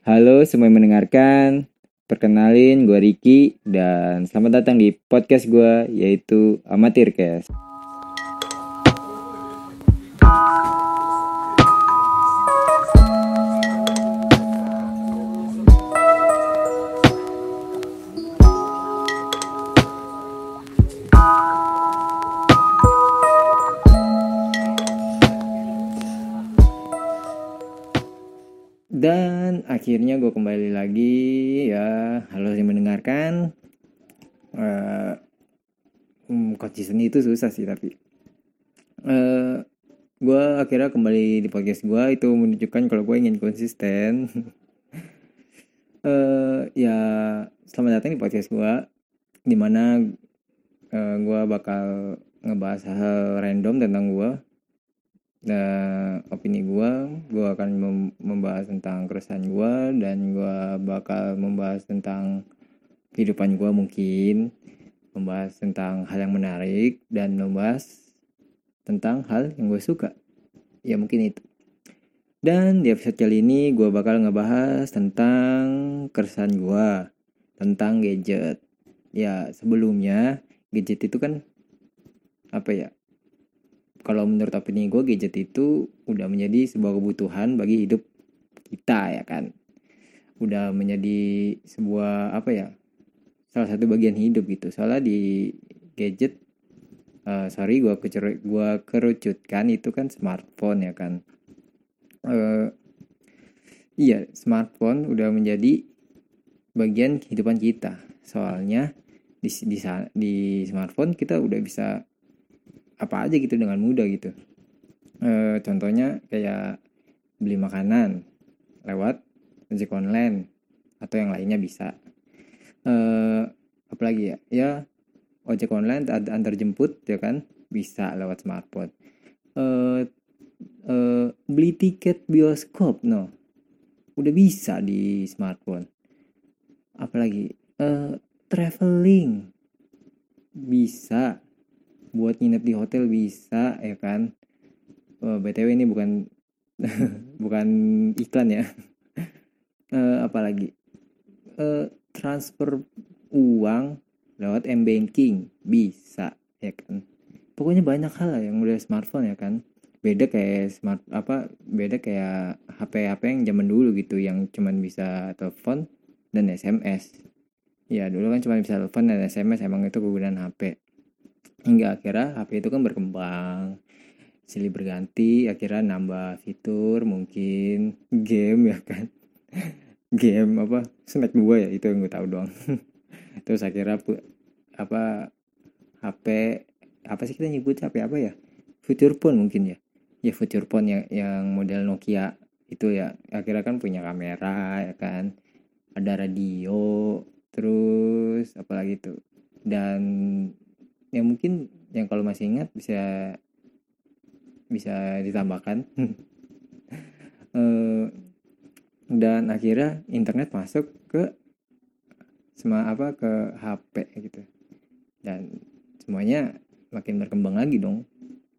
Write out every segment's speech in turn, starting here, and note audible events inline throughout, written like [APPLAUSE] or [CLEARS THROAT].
Halo semua yang mendengarkan, perkenalin gue Riki dan selamat datang di podcast gue yaitu Amatircast. Akhirnya gue kembali lagi ya, halo yang mendengarkan. Uh, konsisten itu susah sih tapi uh, gue akhirnya kembali di podcast gue itu menunjukkan kalau gue ingin konsisten. uh, [LAUGHS] ya selamat datang di podcast gue, di mana uh, gue bakal ngebahas hal random tentang gue Nah, opini gue, gue akan membahas tentang keresahan gue dan gue bakal membahas tentang kehidupan gue mungkin, membahas tentang hal yang menarik dan membahas tentang hal yang gue suka. Ya mungkin itu. Dan di episode kali ini gue bakal ngebahas tentang keresahan gue, tentang gadget. Ya sebelumnya gadget itu kan apa ya kalau menurut opini gue gadget itu udah menjadi sebuah kebutuhan bagi hidup kita ya kan? Udah menjadi sebuah apa ya salah satu bagian hidup gitu. Soalnya di gadget uh, sorry gue kecer gua kerucutkan itu kan smartphone ya kan? Uh, iya smartphone udah menjadi bagian kehidupan kita. Soalnya di, di di smartphone kita udah bisa apa aja gitu dengan mudah gitu. E, contohnya kayak beli makanan lewat ojek online atau yang lainnya bisa. E, apalagi ya? Ya ojek online antar jemput ya kan? Bisa lewat smartphone. E, e, beli tiket bioskop no. Udah bisa di smartphone. Apalagi e, traveling. Bisa buat nginep di hotel bisa ya kan? Oh, btw ini bukan [LAUGHS] bukan iklan ya. Uh, [LAUGHS] apalagi? Uh, transfer uang lewat m banking bisa ya kan? Pokoknya banyak hal yang udah smartphone ya kan? Beda kayak smart apa beda kayak HP HP yang zaman dulu gitu yang cuman bisa telepon dan SMS ya dulu kan cuma bisa telepon dan SMS emang itu kegunaan HP hingga akhirnya HP itu kan berkembang. Silih berganti akhirnya nambah fitur mungkin game ya kan. [LAUGHS] Game apa? Snack dua ya itu yang gue tahu doang. [LAUGHS] Terus akhirnya apa HP apa sih kita nyebut HP apa ya? Future phone mungkin ya. Ya future phone yang yang model Nokia itu ya. Akhirnya kan punya kamera ya kan. Ada radio terus apalagi itu dan yang mungkin yang kalau masih ingat bisa bisa ditambahkan. Uh, [LAUGHS] dan akhirnya internet masuk ke semua apa ke HP gitu. Dan semuanya makin berkembang lagi dong.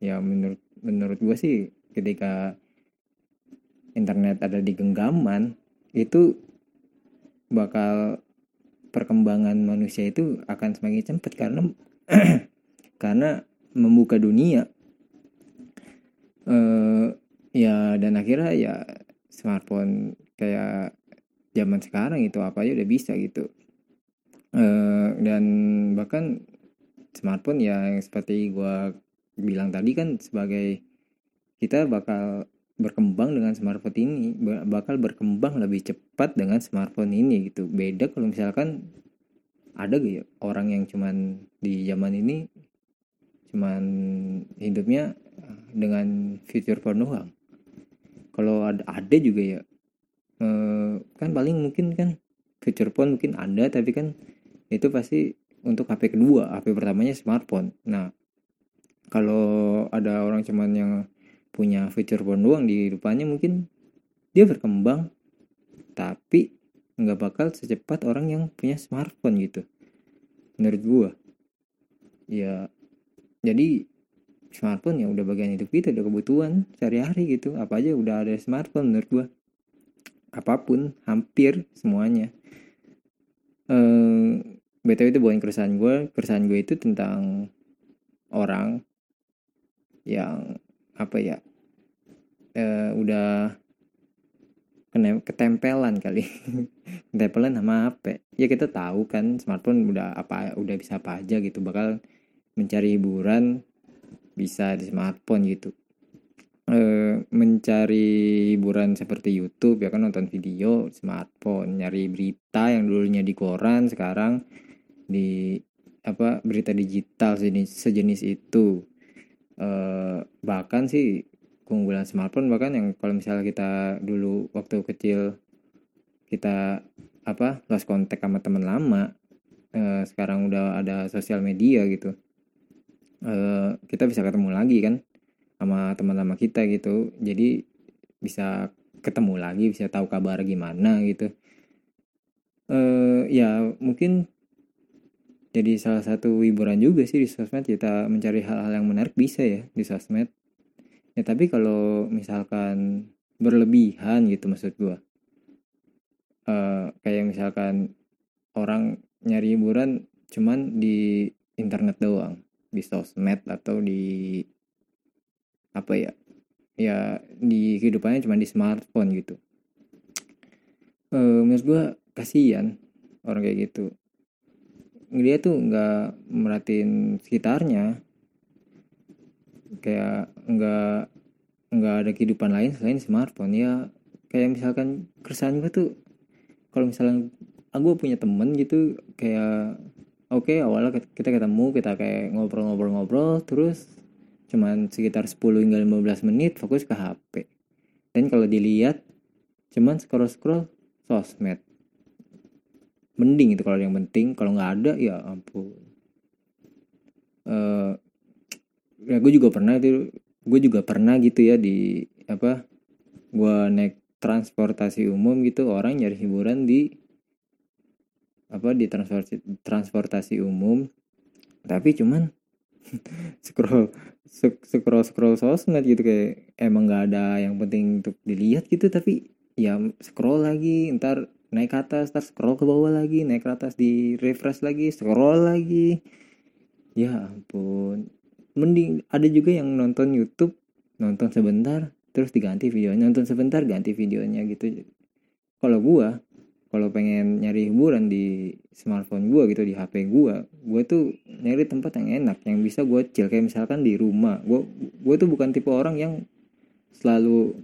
Ya menurut menurut gue sih ketika internet ada di genggaman itu bakal perkembangan manusia itu akan semakin cepat karena [CLEARS THROAT] karena membuka dunia uh, ya dan akhirnya ya smartphone kayak zaman sekarang itu apa aja udah bisa gitu. Uh, dan bahkan smartphone ya yang seperti gue bilang tadi kan sebagai kita bakal berkembang dengan smartphone ini bakal berkembang lebih cepat dengan smartphone ini gitu. Beda kalau misalkan ada gak ya orang yang cuman di zaman ini cuman hidupnya dengan fitur phone doang kalau ada ada juga ya. E, kan paling mungkin kan fitur phone mungkin ada tapi kan itu pasti untuk HP kedua HP pertamanya smartphone. Nah kalau ada orang cuman yang punya fitur phone doang di depannya mungkin dia berkembang. Tapi nggak bakal secepat orang yang punya smartphone gitu. Menurut gua. Ya jadi smartphone ya udah bagian hidup kita udah kebutuhan sehari-hari gitu. Apa aja udah ada smartphone menurut gua. Apa pun hampir semuanya. Eh btw itu bukan keresahan gue keresahan gue itu tentang orang yang apa ya eh, udah ketempelan kali. [LAUGHS] Ketempelan sama HP ya kita tahu kan smartphone udah apa udah bisa apa aja gitu. Bakal mencari hiburan bisa di smartphone gitu. E, mencari hiburan seperti YouTube ya kan nonton video smartphone. Nyari berita yang dulunya di koran sekarang di apa berita digital sejenis sejenis itu. E, bahkan sih keunggulan smartphone bahkan yang kalau misalnya kita dulu waktu kecil kita apa lost kontak sama teman lama eh, sekarang udah ada sosial media gitu eh, kita bisa ketemu lagi kan sama teman lama kita gitu. Jadi bisa ketemu lagi bisa tahu kabar gimana gitu. Eh, ya mungkin jadi salah satu hiburan juga sih di sosmed kita mencari hal-hal yang menarik bisa ya di sosmed ya tapi kalau misalkan berlebihan gitu maksud gue uh, kayak misalkan orang nyari hiburan cuman di internet doang di sosmed atau di apa ya ya di kehidupannya cuma di smartphone gitu. Uh, menurut gue kasihan orang kayak gitu. Dia tuh nggak merhatiin sekitarnya kayak nggak nggak ada kehidupan lain selain smartphone. Ya kayak misalkan keresahan gue tuh kalau misalnya aku punya temen gitu kayak oke okay, awalnya kita ketemu kita kayak ngobrol-ngobrol-ngobrol terus cuman sekitar 10 hingga 15 menit fokus ke HP dan kalau dilihat cuman scroll-scroll sosmed. Mending itu kalau yang penting kalau nggak ada ya ampun. Uh, ya gue juga pernah itu gue juga pernah gitu ya di apa gue naik transportasi umum gitu orang nyari hiburan di apa di transportasi transportasi umum. Tapi cuman [LAUGHS] scroll scroll scroll sosmed gitu kayak emang nggak ada yang penting untuk dilihat gitu tapi ya scroll lagi ntar naik ke atas ntar scroll ke bawah lagi naik ke atas di refresh lagi scroll lagi. Ya ampun mending ada juga yang nonton YouTube nonton sebentar terus diganti videonya. Nonton sebentar ganti videonya gitu. Kalau gua kalau pengen nyari hiburan di smartphone gua gitu di HP gua gua tuh nyari tempat yang enak yang bisa gua chill. Kayak misalkan di rumah. Gua gua tuh bukan tipe orang yang selalu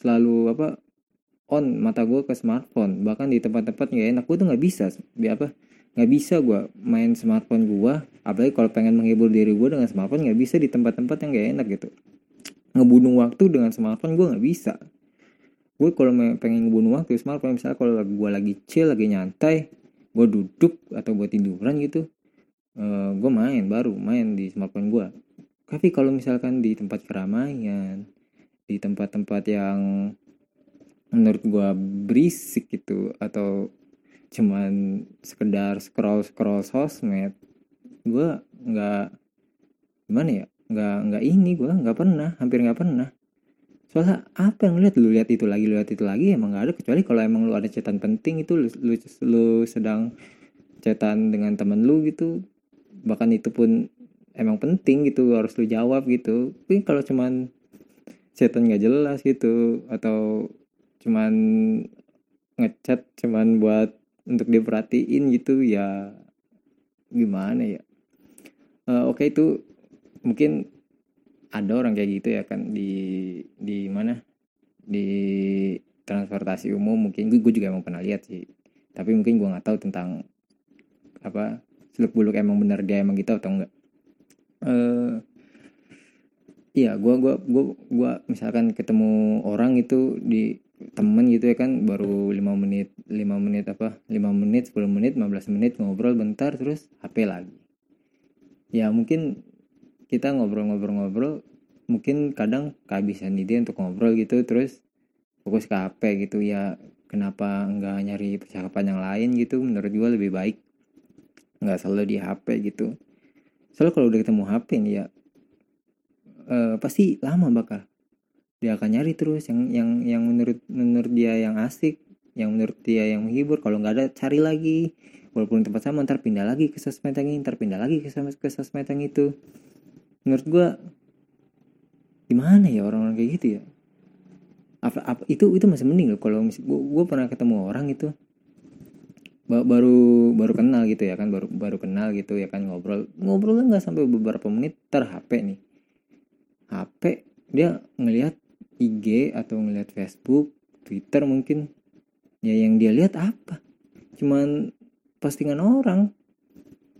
selalu apa on mata gua ke smartphone. Bahkan di tempat-tempat nggak enak gua tuh nggak bisa. Bi apa nggak bisa gua main smartphone gua apalagi kalau pengen menghibur diri gue dengan smartphone nggak bisa di tempat-tempat yang gak enak gitu. Ngebunuh waktu dengan smartphone gue nggak bisa. Gue kalau pengen ngebunuh waktu smartphone misalnya kalau gue lagi chill lagi nyantai gue duduk atau buat tiduran gitu uh, eh, gue main baru main di smartphone gue tapi kalau misalkan di tempat keramaian di tempat-tempat yang menurut gue berisik gitu atau cuman sekedar scroll scroll sosmed gue nggak gimana ya nggak nggak ini gue nggak pernah hampir nggak pernah. Soalnya apa yang lihat? Lu lihat itu lagi lihat itu lagi emang nggak ada. Kecuali kalau emang lu ada catatan penting itu lu, lu, lu sedang catatan dengan temen lu gitu bahkan itu pun emang penting gitu harus lu jawab gitu. Tapi kalau cuman catatan nggak jelas gitu atau cuman ngechat cuman buat untuk diperhatiin gitu ya gimana ya? Uh, oke okay, itu mungkin ada orang kayak gitu ya kan di di mana? Di transportasi umum mungkin. Gue, gue juga emang pernah lihat sih. Tapi mungkin gue nggak tahu tentang apa seluk buluk emang bener dia emang gitu atau enggak uh, iya gue gua gua gua misalkan ketemu orang itu di temen gitu ya kan baru lima menit lima menit apa lima menit 10 menit 15 menit ngobrol bentar terus HP lagi. Ya mungkin kita ngobrol-ngobrol-ngobrol mungkin kadang kehabisan ide untuk ngobrol gitu terus fokus ke HP gitu. Ya kenapa nggak nyari percakapan yang lain gitu menurut gue lebih baik nggak selalu di HP gitu. Soalnya kalau udah ketemu HP nih ya eh, pasti lama bakal dia akan nyari terus. Yang yang yang menurut menurut dia yang asik yang menurut dia yang menghibur kalau nggak ada cari lagi. Walaupun tempat sama ntar pindah lagi ke sosmed yang ini ntar pindah lagi ke, ke sosmed yang itu. Menurut gue gimana ya orang-orang kayak gitu ya? Apa, apa itu itu masih mending loh. Kalau gue pernah ketemu orang itu baru baru kenal gitu ya kan baru baru kenal gitu ya kan ngobrol. Ngobrol nggak sampai beberapa menit ter HP nih. HP dia ngelihat IG atau ngelihat Facebook Twitter mungkin ya yang dia lihat apa? Cuman postingan orang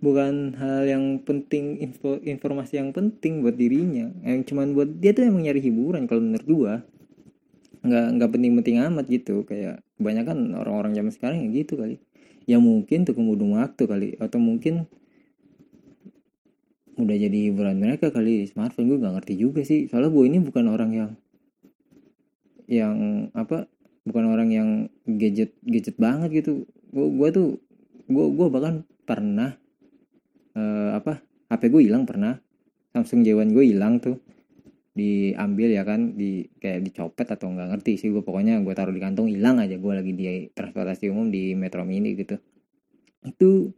bukan hal yang penting info informasi yang penting buat dirinya. Yang cuman buat dia tuh emang nyari hiburan kalau menurut gua. Nggak nggak penting-penting amat gitu. Kayak kebanyakan orang-orang zaman sekarang ya gitu kali. Ya mungkin tuh kemudian waktu kali. Atau mungkin udah jadi hiburan mereka kali. Smartphone gue gak ngerti juga sih. Soalnya gue ini bukan orang yang yang apa bukan orang yang gadget gadget banget gitu. Gue gue tuh gue gue bahkan pernah uh, apa HP gue hilang pernah. Samsung J1 gue hilang tuh. Diambil ya kan di kayak dicopet atau nggak ngerti sih gue pokoknya gue taruh di kantong hilang aja. Gue lagi di transportasi umum di Metro Mini gitu. Itu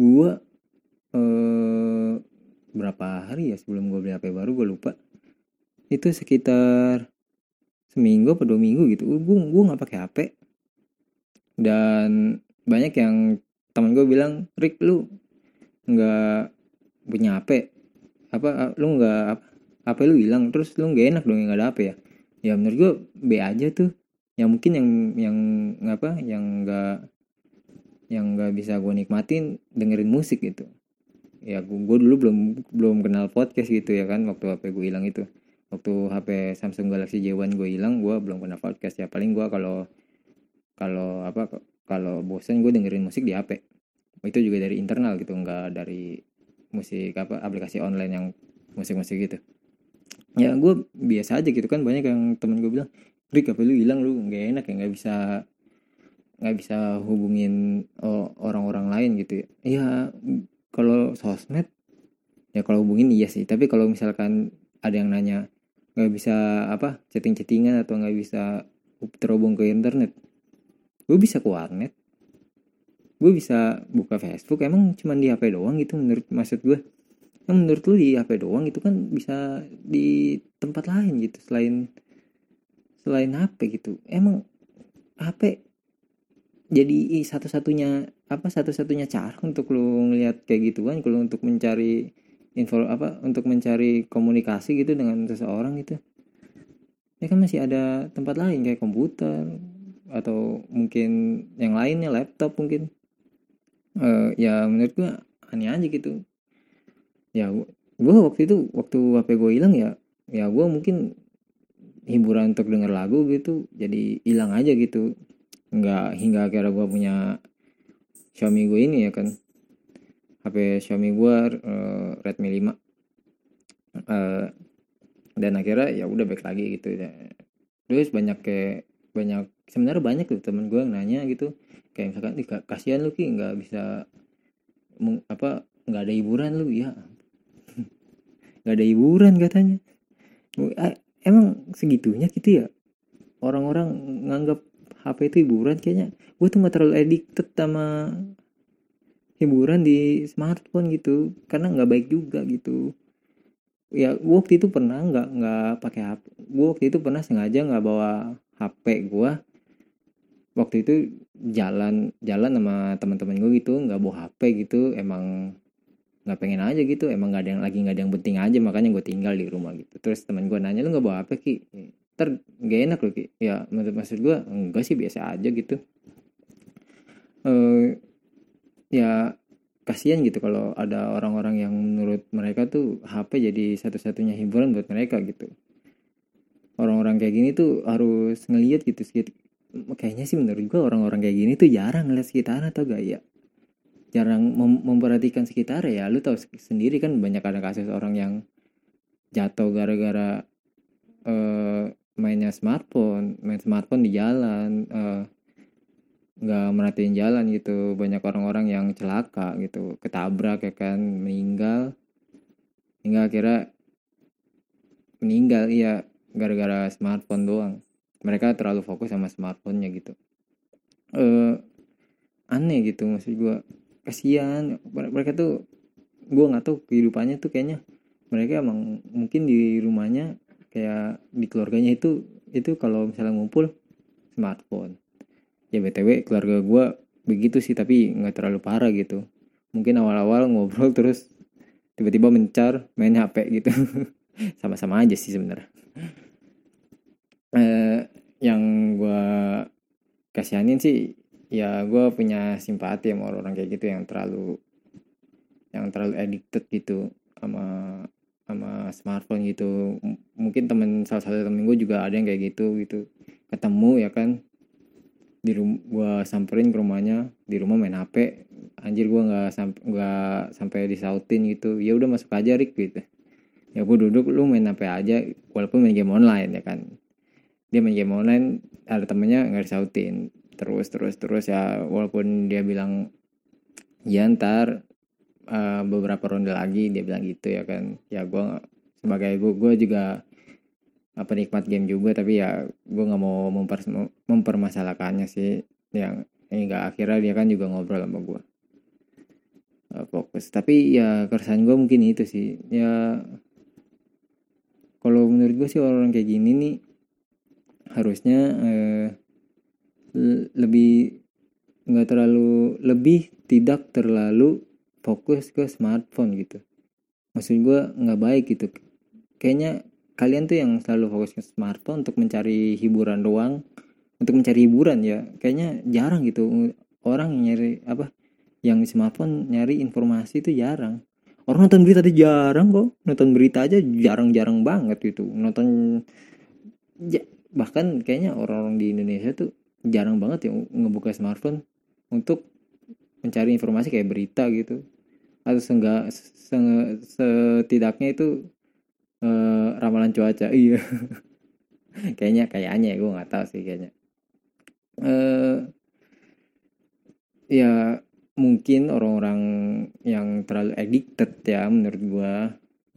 gue eh, berapa hari ya sebelum gue beli HP baru gue lupa. Itu sekitar seminggu atau dua minggu gitu. Gue gue nggak pakai HP dan banyak yang teman gue bilang Rick lu nggak punya HP apa lu nggak apa lu hilang terus lu nggak enak dong nggak ada HP ya? Ya menurut gue B aja tuh. Ya mungkin yang yang apa yang nggak yang nggak bisa gue nikmatin dengerin musik gitu. Ya gue dulu belum belum kenal podcast gitu ya kan waktu HP gue hilang itu waktu HP Samsung Galaxy J1 gue hilang gue belum kenal podcast ya. Paling gue kalau kalau apa kalau bosan gue dengerin musik di HP itu juga dari internal gitu nggak dari musik apa aplikasi online yang musik-musik gitu. Ya gue biasa aja gitu kan banyak yang temen gue bilang Rick apa lu hilang lu nggak enak ya nggak bisa nggak bisa hubungin orang-orang lain gitu ya. Ya kalau sosmed ya kalau hubungin iya sih. Tapi kalau misalkan ada yang nanya nggak bisa apa chatting-chattingan atau nggak bisa terhubung ke internet. Gue bisa ke warnet. Gue bisa buka Facebook. Emang cuma di HP doang gitu menurut maksud gue. Yang menurut lu di HP doang itu kan bisa di tempat lain gitu selain selain HP gitu. Emang HP jadi satu-satunya apa satu-satunya cara untuk lu ngelihat kayak gitu kan kalau untuk mencari info apa untuk mencari komunikasi gitu dengan seseorang gitu. Ya kan masih ada tempat lain kayak komputer atau mungkin yang lainnya laptop mungkin. Uh, ya menurut gua aneh aja gitu. Ya gue waktu itu waktu HP gue hilang ya ya gue mungkin hiburan untuk denger lagu gitu jadi hilang aja gitu. Nggak hingga akhirnya gue punya Xiaomi gue ini ya kan HP Xiaomi gue uh, Redmi 5 uh, dan akhirnya ya udah baik lagi gitu ya. Terus banyak kayak banyak sebenarnya banyak tuh temen gue yang nanya gitu. Kayak misalkan kasihan lu ki nggak bisa apa nggak ada hiburan lu. Ya [LAUGHS] nggak ada hiburan katanya. Emang segitunya gitu ya? Orang-orang nganggap HP itu hiburan kayaknya. Gue tuh nggak terlalu addicted sama hiburan di smartphone gitu karena nggak baik juga gitu. Ya gue waktu itu pernah nggak nggak pakai HP gue waktu itu pernah sengaja nggak bawa HP gue waktu itu jalan jalan sama teman-teman gue gitu nggak bawa HP gitu emang nggak pengen aja gitu emang nggak ada yang lagi nggak ada yang penting aja makanya gue tinggal di rumah gitu. Terus teman gue nanya lu nggak bawa apa ki? Ter gak enak loh ki. Ya menurut maksud gue enggak sih biasa aja gitu. Uh, ya kasihan gitu kalau ada orang-orang yang menurut mereka tuh HP jadi satu-satunya hiburan buat mereka gitu. Orang-orang kayak gini tuh harus ngeliat gitu sedikit kayaknya sih menurut gue orang-orang kayak gini tuh jarang ngeliat sekitar atau gak? Ya jarang mem memperhatikan sekitar ya lu tahu sendiri kan banyak ada kasus orang yang jatuh gara-gara uh, mainnya smartphone main smartphone di jalan uh, nggak merhatiin jalan gitu. Banyak orang-orang yang celaka gitu. Ketabrak ya kan meninggal. Hingga akhirnya meninggal iya. Gara-gara smartphone doang. Mereka terlalu fokus sama smartphone-nya gitu. Eh aneh gitu maksud gue kasihan. Mereka tuh gue nggak tahu kehidupannya tuh kayaknya. Mereka emang mungkin di rumahnya kayak di keluarganya itu itu kalau misalnya ngumpul smartphone ya btw keluarga gue begitu sih tapi nggak terlalu parah gitu. Mungkin awal-awal ngobrol [LAUGHS] terus tiba-tiba mencar main hp gitu. [LAUGHS] Sama-sama aja sih sebenarnya. Eh, yang gue kasihanin sih ya gue punya simpati sama orang-orang kayak gitu yang terlalu yang terlalu addicted gitu sama sama smartphone gitu. M mungkin temen salah satu temen gue juga ada yang kayak gitu gitu. Ketemu ya kan di rumah gue samperin ke rumahnya di rumah main hp anjir gue nggak sampai nggak sampai disautin gitu. Ya udah masuk aja Rick gitu. Ya gue duduk lu main hp aja walaupun main game online ya kan. Dia main game online ada temennya nggak disautin. Terus terus terus ya walaupun dia bilang ya ntar uh, beberapa ronde lagi dia bilang gitu ya kan. Ya gue sebagai gue gue juga apa nikmat game juga tapi ya gue nggak mau memper, mempermasalahkannya sih. Yang enggak akhirnya dia kan juga ngobrol sama gue fokus. Tapi ya keresahan gue mungkin itu sih. Ya kalau menurut gue sih orang, -orang kayak gini nih harusnya uh, lebih nggak terlalu lebih tidak terlalu fokus ke smartphone gitu. Maksud gue nggak baik gitu. Kayaknya kalian tuh yang selalu fokus ke smartphone untuk mencari hiburan doang untuk mencari hiburan ya. Kayaknya jarang gitu orang yang nyari apa yang di smartphone nyari informasi itu jarang. Orang nonton berita aja jarang kok nonton berita aja jarang-jarang banget gitu. Nonton ya, bahkan kayaknya orang-orang di Indonesia tuh jarang banget ya ngebuka smartphone untuk mencari informasi kayak berita gitu. Atau seenggak setidaknya itu uh, ramalan cuaca iya. [LAUGHS] Kayaknya kayaknya ya gue nggak tahu sih kayaknya. Uh, ya mungkin orang-orang yang terlalu addicted ya menurut gue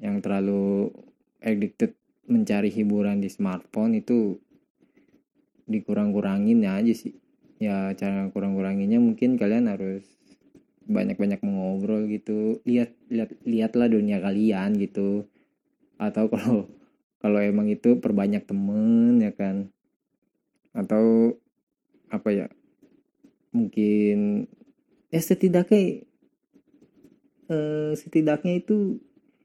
yang terlalu addicted mencari hiburan di smartphone itu dikurang-kurangin ya aja sih. Ya cara kurang-kuranginnya mungkin kalian harus banyak-banyak mengobrol gitu. Lihat lihat lihatlah dunia kalian gitu atau kalau [LAUGHS] kalau emang itu perbanyak temen ya kan. Atau apa ya mungkin ya setidaknya eh, setidaknya itu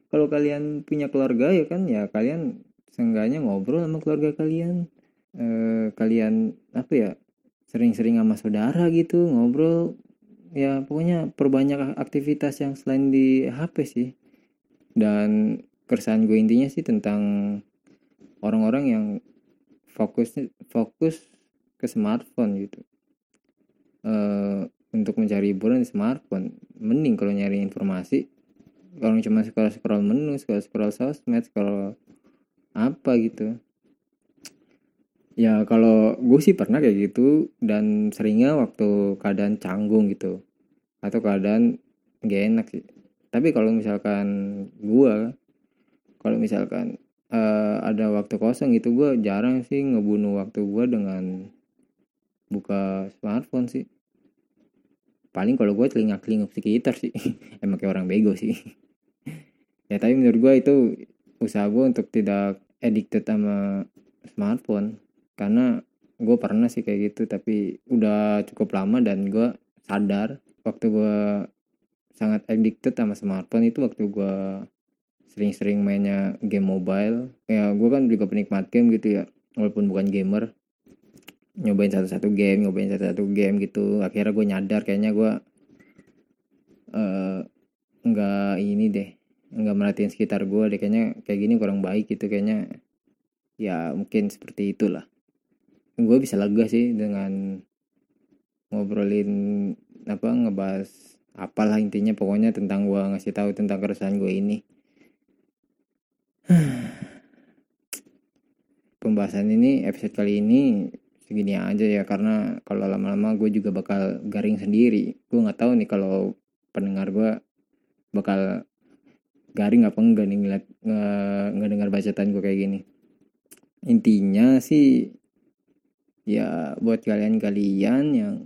kalau kalian punya keluarga ya kan ya kalian seenggaknya ngobrol sama keluarga kalian. Eh, kalian apa ya sering-sering sama saudara gitu ngobrol. Ya pokoknya perbanyak aktivitas yang selain di HP sih. Dan keresahan gue intinya sih tentang orang-orang yang fokus fokus ke smartphone gitu. Uh, untuk mencari hiburan di smartphone. Mending kalau nyari informasi kalau cuma scroll scroll menu scroll scroll sosmed scroll apa gitu. Ya kalau gue sih pernah kayak gitu dan seringnya waktu keadaan canggung gitu atau keadaan gak enak sih. Tapi kalau misalkan gue kalau misalkan uh, ada waktu kosong gitu gue jarang sih ngebunuh waktu gue dengan buka smartphone sih. Paling kalau gue telinga telinga sekitar sih. [LAUGHS] Emang kayak orang bego sih. [LAUGHS] Ya tapi menurut gue itu usaha gue untuk tidak addicted sama smartphone. Karena gue pernah sih kayak gitu tapi udah cukup lama dan gue sadar waktu gue sangat addicted sama smartphone itu waktu gue sering-sering mainnya game mobile. Ya gue kan juga penikmat game gitu ya walaupun bukan gamer. Nyobain satu-satu game nyobain satu-satu game gitu. Akhirnya gue nyadar kayaknya gue uh, ini deh nggak merhatiin sekitar gue deh. Kayaknya kayak gini kurang baik gitu kayaknya ya mungkin seperti itulah. Gue bisa lega sih dengan ngobrolin apa ngebahas apalah intinya pokoknya tentang gue ngasih tahu tentang keresahan gue ini pembahasan ini episode kali ini segini aja ya karena kalau lama-lama gue juga bakal garing sendiri. Gue nggak tahu nih kalau pendengar gue bakal garing apa enggak nih ngeliat nggak dengar bacaan gue kayak gini. Intinya sih ya buat kalian-kalian yang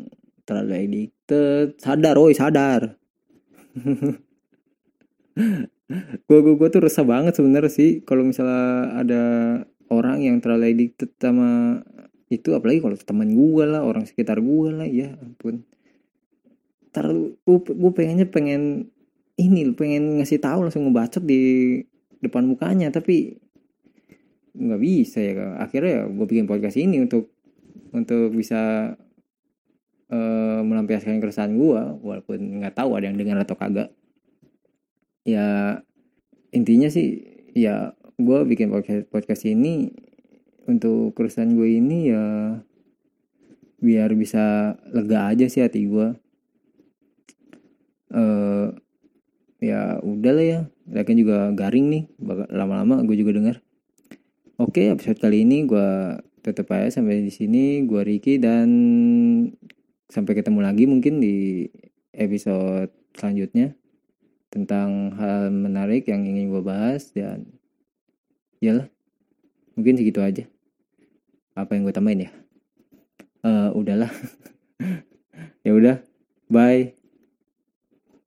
terlalu addicted sadar oi sadar [LAUGHS] gue gue gue tuh resah banget sebenarnya sih kalau misalnya ada orang yang terlalu addicted sama itu apalagi kalau teman gue lah orang sekitar gue lah ya ampun. Terlalu gue pengennya pengen ini pengen ngasih tahu langsung ngebacot di depan mukanya tapi nggak bisa ya akhirnya ya gue bikin podcast ini untuk untuk bisa uh, melampiaskan keresahan gue walaupun nggak tahu ada yang dengar atau kagak ya intinya sih ya gue bikin podcast podcast ini untuk keresahan gue ini ya biar bisa lega aja sih hati gue uh, ya udah lah ya lakin juga garing nih lama-lama gue juga dengar oke episode kali ini gue tetap aja sampai di sini gue Ricky dan sampai ketemu lagi mungkin di episode selanjutnya tentang hal menarik yang ingin gue bahas dan ya mungkin segitu aja. Apa yang gue tambahin ya? Uh, udahlah. [LAUGHS] Ya udah bye